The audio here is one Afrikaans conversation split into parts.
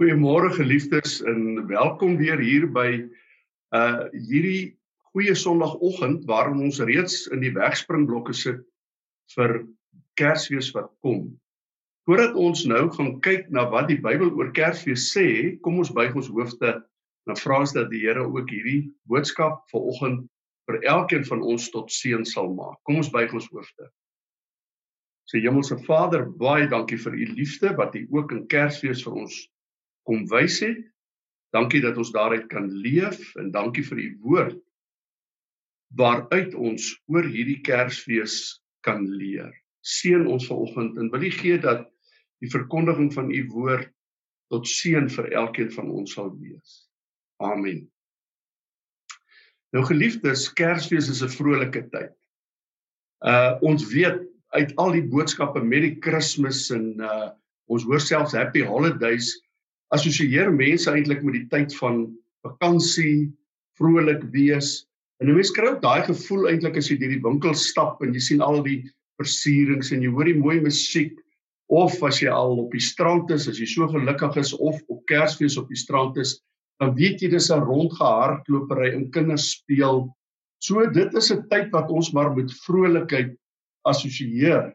Goeiemôre geliefdes en welkom weer hier by uh hierdie goeie Sondagoggend waarin ons reeds in die wegspringblokke sit vir Kersfees wat kom. Voordat ons nou gaan kyk na wat die Bybel oor Kersfees sê, kom ons buig ons hoofde en vra ons dat die Here ook hierdie boodskap vanoggend vir elkeen van ons tot seën sal maak. Kom ons buig ons hoofde. Sê Hemelse Vader, baie dankie vir u liefde wat u ook in Kersfees vir ons kom wys het. Dankie dat ons daaruit kan leef en dankie vir u woord waaruit ons oor hierdie Kersfees kan leer. Seën ons vanoggend en wil u gee dat die verkondiging van u woord tot seën vir elkeen van ons sal wees. Amen. Nou geliefdes, Kersfees is 'n vrolike tyd. Uh ons weet uit al die boodskappe met die Kersfees en uh ons hoor selfs happy holidays assosieer mense eintlik met die tyd van vakansie, vrolik wees. En 'n mens kry ook daai gevoel eintlik as jy deur die winkel stap en jy sien al die versierings en jy hoor die mooi musiek of as jy al op die strand is, as jy so gelukkig is of op Kersfees op die strand is, dan weet jy dis 'n rondgehardlopery en kinders speel. So dit is 'n tyd wat ons maar met vrolikheid assosieer.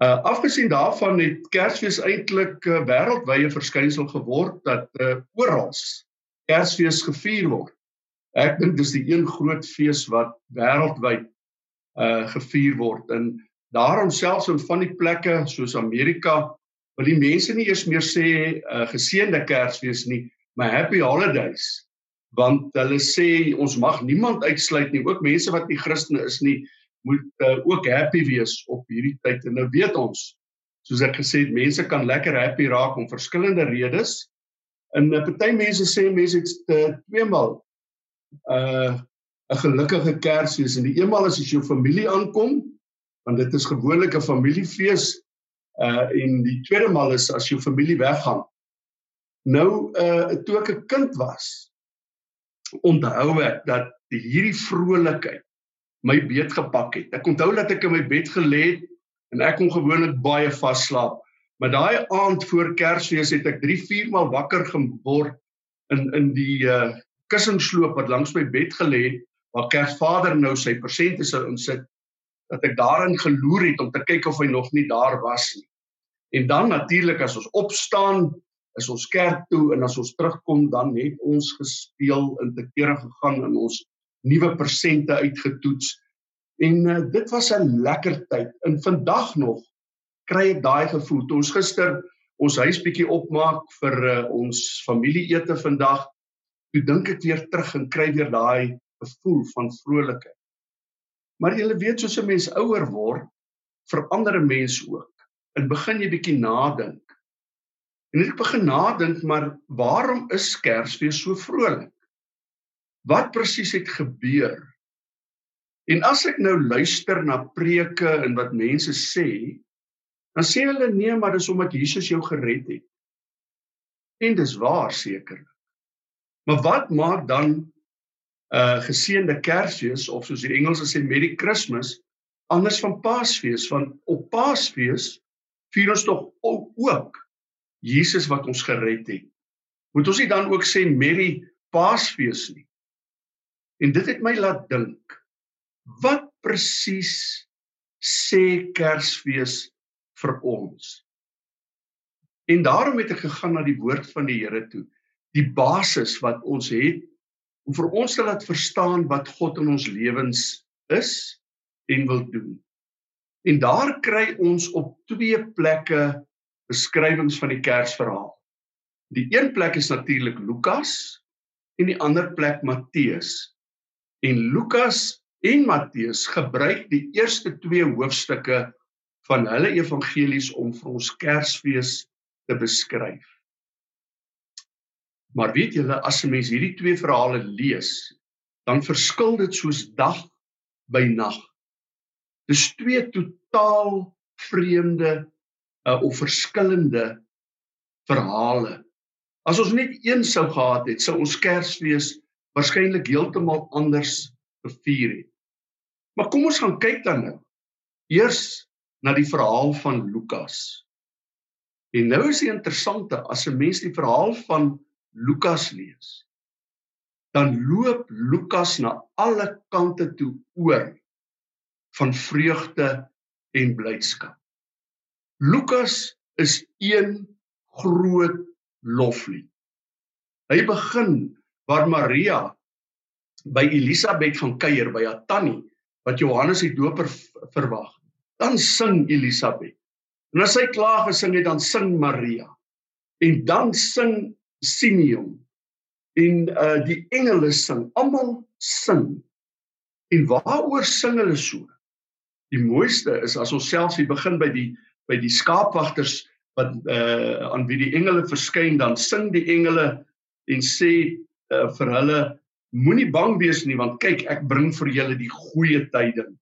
Uh afgesien daarvan het Kersfees eintlik 'n uh, wêreldwye verskynsel geword dat uh oral Kersfees gevier word. Ek dink dis die een groot fees wat wêreldwyd uh gevier word. En daarom selfs in van die plekke soos Amerika wil die mense nie eers meer sê uh geseënde Kersfees nie, maar happy holidays. Want hulle sê ons mag niemand uitsluit nie, ook mense wat nie Christene is nie moet uh, ook happy wees op hierdie tyd. En nou weet ons soos ek gesê het mense kan lekker happy raak om verskillende redes. En uh, party mense sê mense het uh, tweemaal 'n uh, 'n gelukkige Kersfees. En die eenmal is as jou familie aankom want dit is gewoonlik 'n familiefees uh en die tweede maal is as jou familie weggaan. Nou uh toe ek 'n kind was onthou ek dat hierdie vrolikheid my beet gepak het. Ek onthou dat ek in my bed gelê het en ek kon gewoonlik baie vas slaap. Maar daai aand voor Kersfees het ek 3, 4 maal wakker geword in in die uh kussingsloop wat langs my bed gelê het waar Kersvader nou sy persente sou insit dat ek daarin geloer het om te kyk of hy nog nie daar was nie. En dan natuurlik as ons opstaan, is ons kerk toe en as ons terugkom dan het ons gespeel in te kere gegaan in ons nuwe persente uitgetoets. En uh, dit was 'n lekker tyd. En vandag nog kry ek daai gevoel. Toe ons gister ons huis bietjie opmaak vir uh, ons familieete vandag, toe dink ek weer terug en kry weer daai gevoel van vrolikheid. Maar jy weet soos 'n mens ouer word, verander 'n mens ook. En begin jy bietjie nadink. En ek begin nadink, maar waarom is Kersfees so vrolik? Wat presies het gebeur. En as ek nou luister na preke en wat mense sê, dan sê hulle nee, maar dis omdat Jesus jou gered het. En dis waar sekerlik. Maar wat maak dan 'n uh, geseënde Kersfees of soos die Engelse sê Merry Christmas anders van Paasfees? Want op Paasfees vier ons tog ook Jesus wat ons gered het. Moet ons nie dan ook sê Merry Paasfees nie? En dit het my laat dink. Wat presies sê Kersfees vir ons? En daarom het ek gegaan na die woord van die Here toe, die basis wat ons het om vir ons te laat verstaan wat God in ons lewens is en wil doen. En daar kry ons op twee plekke beskrywings van die Kersverhaal. Die een plek is natuurlik Lukas en die ander plek Matteus. En Lukas en Matteus gebruik die eerste twee hoofstukke van hulle evangelies om vir ons Kersfees te beskryf. Maar weet julle as 'n mens hierdie twee verhale lees, dan verskil dit soos dag by nag. Dis twee totaal vreemde uh, of verskillende verhale. As ons net een sou gehad het, sou ons Kersfees waarskynlik heeltemal anders gevier het. Maar kom ons gaan kyk dan nou. Eers na die verhaal van Lukas. En nou is die interessante as 'n mens die verhaal van Lukas lees, dan loop Lukas na alle kante toe oor van vreugde en blydskap. Lukas is een groot loflied. Hy begin waar Maria by Elisabet gaan kuier by haar tannie wat Johannes die Doper verwag. Dan sing Elisabet. En as sy klaar gesing het, dan sing Maria. En dan sing Simeon. En uh die engele sing, almal sing. En waaroor sing hulle so? Die mooiste is as ons selfs hier begin by die by die skaapwagters wat uh aan wie die engele verskyn, dan sing die engele en sê uh, vir hulle moenie bang wees nie want kyk ek bring vir julle die goeie tyding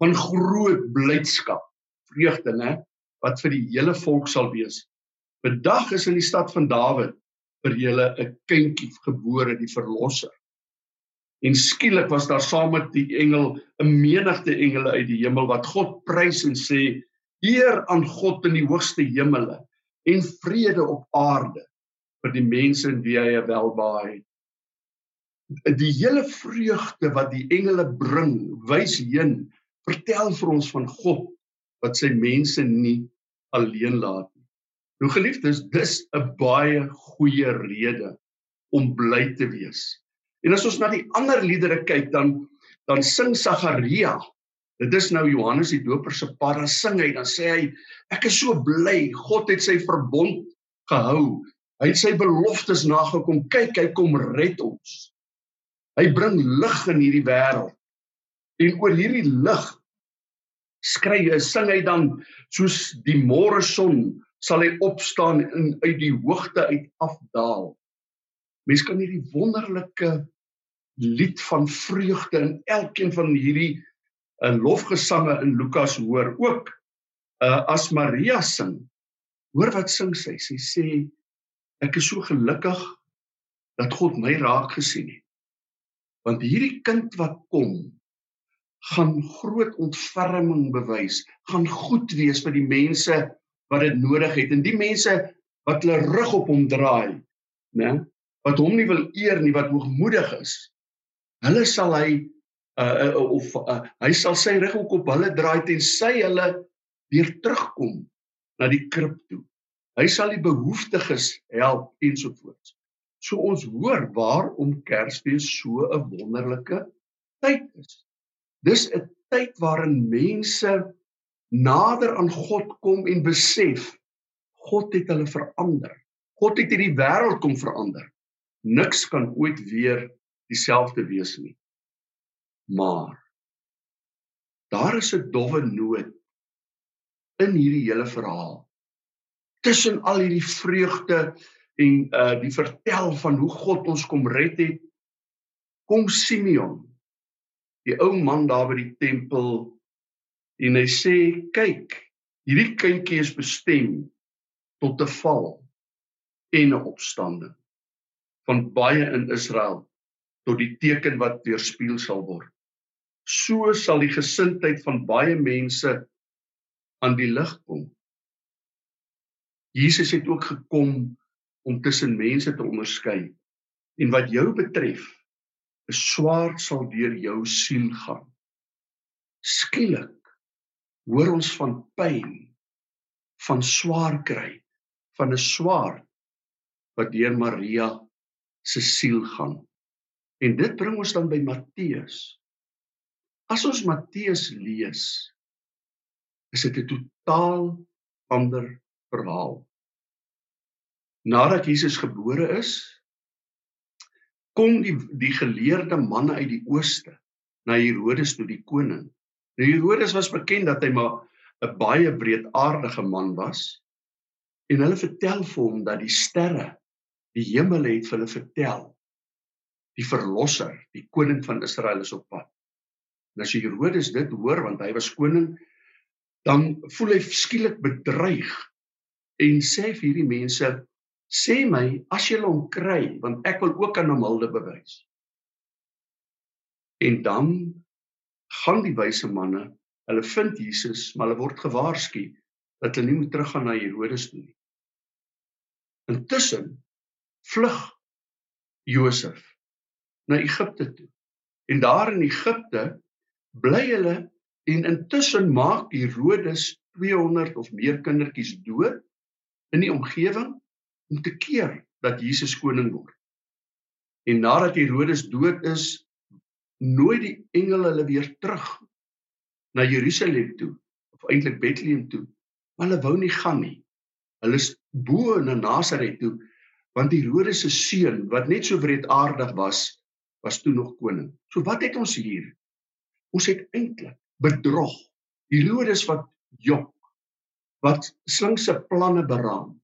van groot blydskap vreugde nê wat vir die hele volk sal wees. Bedag is in die stad van Dawid vir julle 'n kindjie gebore, die verlosser. En skielik was daar saam met die engel 'n menigte engele uit die hemel wat God prys en sê: "Eer aan God in die hoogste hemele en vrede op aarde vir die mense in wie hy welbehae het." Die hele vreugde wat die engele bring, wys heen, vertel vir ons van God wat sy mense nie alleen laat nie. Nou geliefdes, dis 'n baie goeie rede om bly te wees. En as ons na die ander liedere kyk dan dan sing Sagaria. Dit is nou Johannes die Doper se pa, dan sing hy, dan sê hy ek is so bly God het sy verbond gehou. Hy het sy beloftes nagekom. Kyk, hy kom red ons. Hy bring lig in hierdie wêreld. En oor hierdie lig skry hy sing hy dan soos die môre son sal hy opstaan en uit die hoogte uit afdaal. Mens kan hierdie wonderlike lied van vreugde in elkeen van hierdie uh, lofgesange in Lukas hoor ook uh, as Maria sing. Hoor wat sing sy? Sy sê ek is so gelukkig dat God my raak gesien het. Want hierdie kind wat kom gaan groot ontferming bewys, gaan goed wees vir die mense wat dit nodig het en die mense wat hulle rug op hom draai, né? Wat hom nie wil eer nie, wat hoogmoedig is. Hulle sal hy uh, uh of uh, hy sal sy rug ook op hulle draai tensy hulle weer terugkom na die krib toe. Hy sal die behoeftiges help ensovoorts. So ons hoor waarom Kersfees so 'n wonderlike tyd is. Dis 'n tyd waarin mense nader aan God kom en besef God het hulle verander. God het hierdie wêreld kom verander. Niks kan ooit weer dieselfde wees nie. Maar daar is 'n dowwe noot in hierdie hele verhaal. Tussen al hierdie vreugde en uh die vertel van hoe God ons kom red het, kom Simeon die ou man daar by die tempel en hy sê kyk hierdie kindjie is bestem tot 'n val en 'n opstanding van baie in Israel tot die teken wat weerspieël sal word. So sal die gesindheid van baie mense aan die lig kom. Jesus het ook gekom om tussen mense te onderskei en wat jou betref 'n swaard sal deur jou siel gaan. Skielik hoor ons van pyn, van swaar kry, van 'n swaard wat deur Maria se siel gaan. En dit bring ons dan by Matteus. As ons Matteus lees, is dit 'n totaal ander verhaal. Nadat Jesus gebore is, kom die die geleerde manne uit die ooste na Herodes toe die koning. Nou Herodes was bekend dat hy maar 'n baie breedaardige man was en hulle vertel vir hom dat die sterre die hemel het vir hulle vertel die verlosser, die koning van Israel is op pad. En as Herodes dit hoor want hy was koning, dan voel hy skielik bedreig en sê vir hierdie mense sê my as jy hom kry want ek wil ook aan hom hulde bewys. En dan gaan die wyse manne hulle vind Jesus maar hulle word gewaarsku dat hulle nie moet teruggaan na Herodes toe nie. Intussen vlug Josef na Egipte toe. En daar in Egipte bly hulle en intussen maak Herodes 200 of meer kindertjies dood in die omgewing om te keer dat Jesus koning word. En nadat Herodes dood is, nooi die engele hulle weer terug na Jerusalem toe of eintlik Bethlehem toe. Maar hulle wou nie gaan nie. Hulle is bo na Nasaret toe want Herodes se seun wat net so wreedaardig was, was toe nog koning. So wat het ons hier? Ons het eintlik bedrog. Herodes wat jok wat slinkse planne beraam.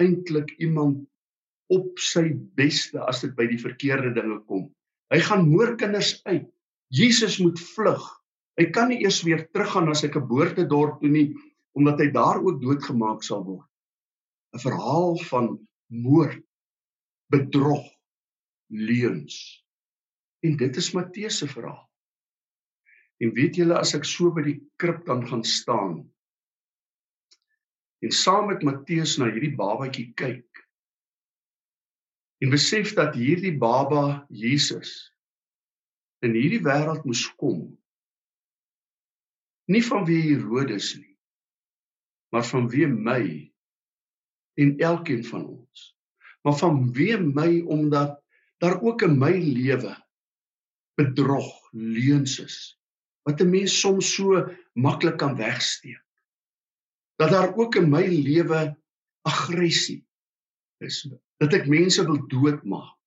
Eintlik iemand op sy beste as dit by die verkeerde dinge kom. Hy gaan moorkinders uit. Jesus moet vlug. Hy kan nie eers weer teruggaan na sy geboortedorp toe nie omdat hy daar ook doodgemaak sal word. 'n Verhaal van moord, bedrog, leuns. En dit is Matteus se verhaal. En weet julle as ek so by die krib dan gaan staan en saam met Matteus na hierdie babatjie kyk en besef dat hierdie baba Jesus in hierdie wêreld moes kom. Nie vanweë Herodes nie maar vanweë my en elkeen van ons. Maar vanweë my omdat daar ook in my lewe bedrog leuns is wat 'n mens soms so maklik kan wegsteek dat daar ook in my lewe aggressie is. Dat ek mense wil doodmaak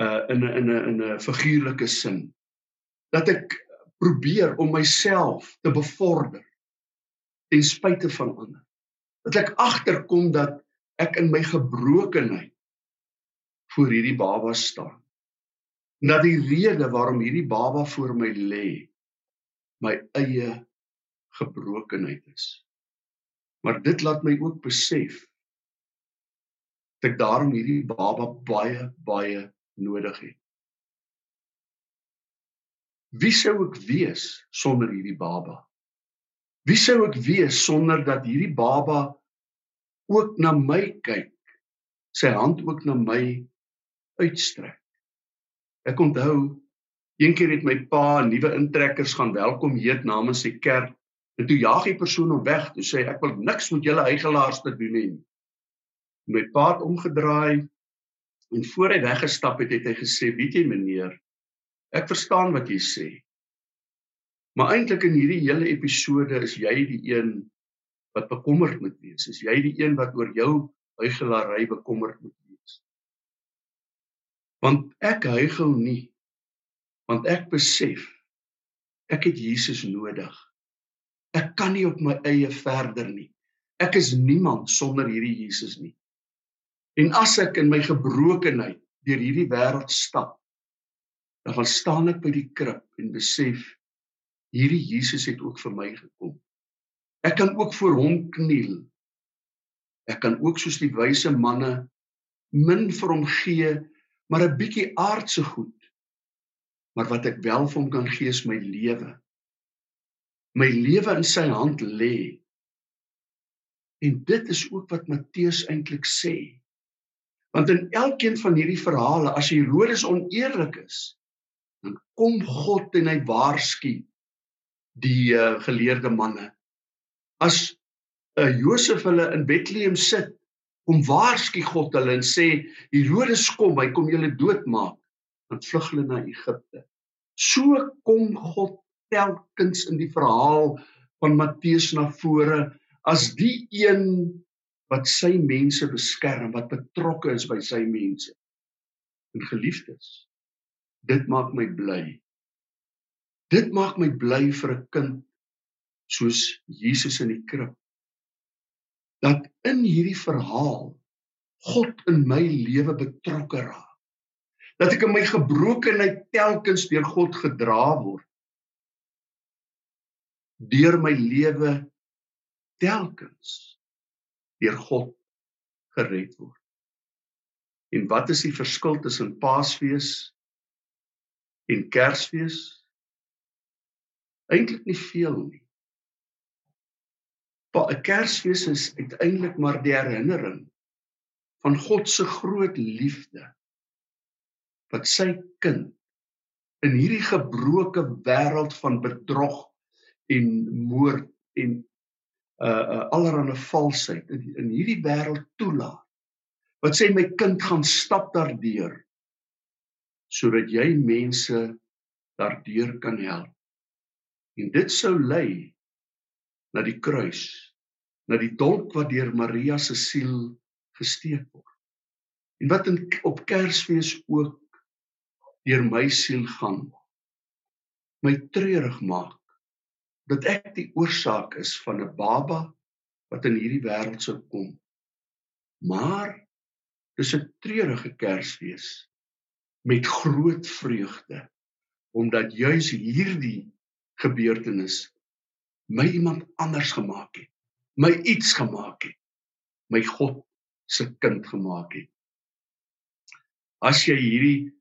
uh in 'n in 'n in 'n figuurlike sin. Dat ek probeer om myself te bevorder ten spyte van ander. Dat ek agterkom dat ek in my gebrokenheid voor hierdie baba staan. En dat die rede waarom hierdie baba voor my lê my eie gebrokenheid is maar dit laat my ook besef dat ek daarom hierdie baba baie baie nodig het. Wie sou ek wees sonder hierdie baba? Wie sou ek wees sonder dat hierdie baba ook na my kyk, sy hand ook na my uitstrek? Ek onthou eendag het my pa nuwe intrekkers gaan welkom heet namens sy kerk en toe jaag die persoon hom weg, toe sê ek wil niks met julle eigelaars te doen hê nie. My pa het omgedraai En voor hy weggestap het, het hy gesê: "Weet jy meneer, ek verstaan wat jy sê. Maar eintlik in hierdie hele episode is jy die een wat bekommerd moet wees. Is jy die een wat oor jou huigelary bekommerd moet wees? Want ek huigel nie. Want ek besef ek het Jesus nodig. Ek kan nie op my eie verder nie. Ek is niemand sonder hierdie Jesus nie. En as ek in my gebrokenheid deur hierdie wêreld stap, dan gaan staan ek by die krib en besef hierdie Jesus het ook vir my gekom. Ek kan ook voor hom kniel. Ek kan ook soos die wyse manne min vir hom gee, maar 'n bietjie aardse goed. Maar wat ek wel vir hom kan gee is my lewe. My lewe in sy hand lê. En dit is ook wat Matteus eintlik sê. Want in elkeen van hierdie verhale as Herodes oneerlik is, dan kom God en hy waarsku die uh, geleerde manne. As 'n uh, eh, Josef hulle in Bethlehem sit, kom waarsku God hulle en sê Herodes kom, hy kom julle doodmaak, dan vlug hulle na Egipte. So kom God telkens in die verhaal van Matteus na vore as die een wat sy mense beskerm, wat betrokke is by sy mense. En geliefdes, dit maak my bly. Dit maak my bly vir 'n kind soos Jesus in die krib. Dat in hierdie verhaal God in my lewe betrokke raak. Dat ek in my gebrokenheid telkens deur God gedra word. Deur my lewe telkens deur God gered word. En wat is die verskil tussen Paasfees en Kersfees? Eintlik nie veel nie. 'n Kersfees is uiteindelik maar die herinnering van God se groot liefde wat sy kind in hierdie gebroke wêreld van bedrog en moord en uh, uh allerlei valsheid in, in hierdie wêreld toelaat. Wat sê my kind gaan stap daardeur sodat jy mense daardeur kan help. En dit sou lei na die kruis, na die dolk wat deur Maria se siel gesteek word. En wat in op Kersfees ook deur my siel gaan. My treurig maak dat ek die oorsaak is van 'n baba wat in hierdie wêreld sou kom. Maar dis 'n treurige Kersfees met groot vreugde omdat juis hierdie gebeurtenis my iemand anders gemaak het, my iets gemaak het, my God se kind gemaak het. As jy hierdie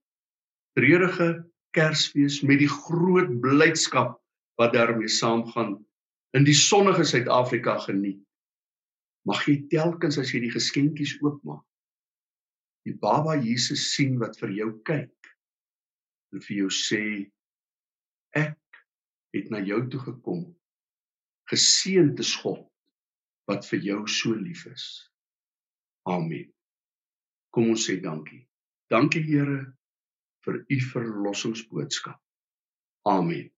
treurige Kersfees met die groot blydskap wat daarmee saamgaan in die sonnige Suid-Afrika geniet. Mag jy telkens as jy die geskenkies oopmaak, die baba Jesus sien wat vir jou kyk en vir jou sê ek het na jou toe gekom. Geseënd is God wat vir jou so lief is. Amen. Kom ons sê dankie. Dankie Here vir u verlossingsboodskap. Amen.